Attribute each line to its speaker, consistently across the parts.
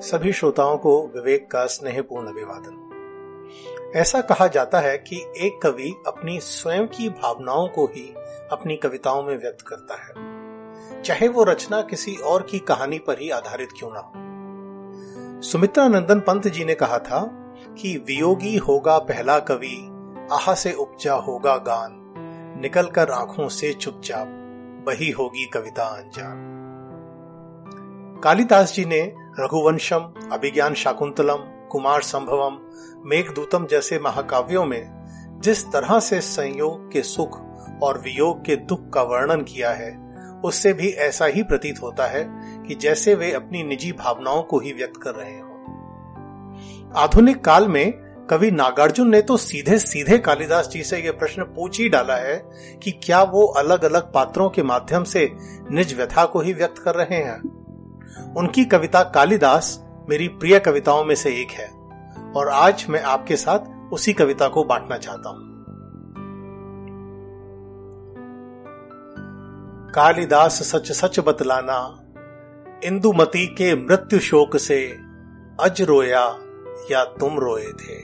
Speaker 1: सभी श्रोताओं को विवेक का स्नेहपूर्ण अभिवादन। ऐसा कहा जाता है कि एक कवि अपनी स्वयं की भावनाओं को ही अपनी कविताओं में व्यक्त करता है। चाहे वो रचना किसी और की कहानी पर ही आधारित क्यों ना हो। सुमित्रा नंदन पंत जी ने कहा था कि वियोगी होगा पहला कवि, आहा से उपजा होगा गान निकल कर आँखों से चुपचाप वही होगी कविता अनजान कालिदास जी ने रघुवंशम, अभिज्ञान शाकुंतलम, कुमार संभवम, मेघदूतम जैसे महाकाव्यों में जिस तरह से संयोग के सुख और वियोग के दुख का वर्णन किया है, उससे भी ऐसा ही प्रतीत होता है कि जैसे वे अपनी निजी भावनाओं को ही व्यक्त कर रहे हो। आधुनिक काल में कवि नागार्जुन ने तो सीधे सीधे कालिदास जी से यह प्रश्न पूछ ही डाला है कि क्या वो अलग अलग पात्रों के माध्यम से निज व्यथा को ही व्यक्त कर रहे हैं? उनकी कविता कालिदास मेरी प्रिय कविताओं में से एक है। और आज मैं आपके साथ उसी कविता को बांटना चाहता हूँ। कालिदास सच सच बतलाना, इंदुमती के मृत्यु शोक से अज रोया या तुम रोए थे?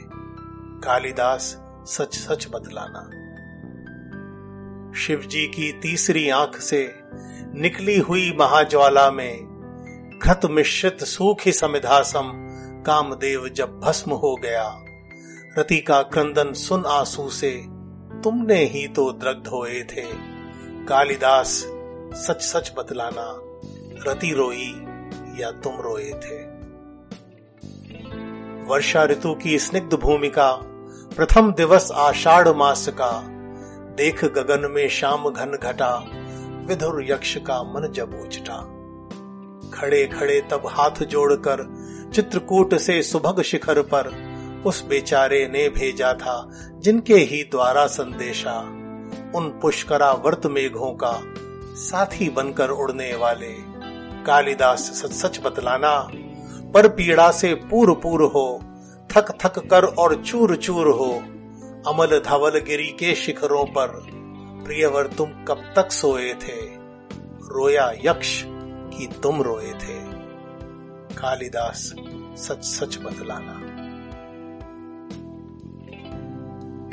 Speaker 1: कालिदास सच सच बतलाना। शिवजी की तीसरी आँख से निकली हुई महाज्वाला में घृत मिश्रित सूखी समिधासम, कामदेव जब भस्म हो गया। रति का क्रंदन सुन आँसू से, तुमने ही तो दग्ध होए थे। कालिदास सच सच बतलाना, रति रोई या तुम रोए थे? वर्षा ऋतु की स्निग्ध भूमिका, प्रथम दिवस आषाढ़ मास का, देख गगन में शाम घन घटा, विधुर यक्ष का मन जब उचटा खड़े खड़े तब हाथ जोड़कर चित्रकूट से सुभग शिखर पर उस बेचारे ने भेजा था, जिनके ही द्वारा संदेशा। उन पुष्करा वर्त मेघों का साथी बनकर उड़ने वाले। कालिदास सच सच बतलाना, पर पीड़ा से पूर पूर हो, थक थक कर और चूर चूर हो, अमल धवल गिरी के शिखरों पर। प्रियवर तुम कब तक सोए थे? रोया यक्ष कि तुम रोए थे। कालिदास, सच सच बतलाना।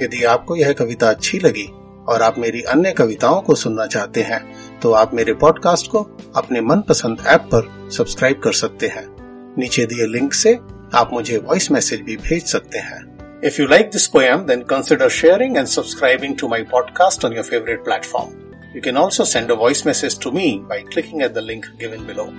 Speaker 1: यदि आपको यह कविता अच्छी लगी और आप मेरी अन्य कविताओं को सुनना चाहते हैं तो आप मेरे पॉडकास्ट को अपने मनपसंद ऐप पर सब्सक्राइब कर सकते हैं। नीचे दिए लिंक से आप मुझे वॉइस मैसेज भी भेज सकते हैं। If you like this poem then consider sharing and subscribing to my podcast on your favourite platform You can also send a voice message to me by clicking at the link given below.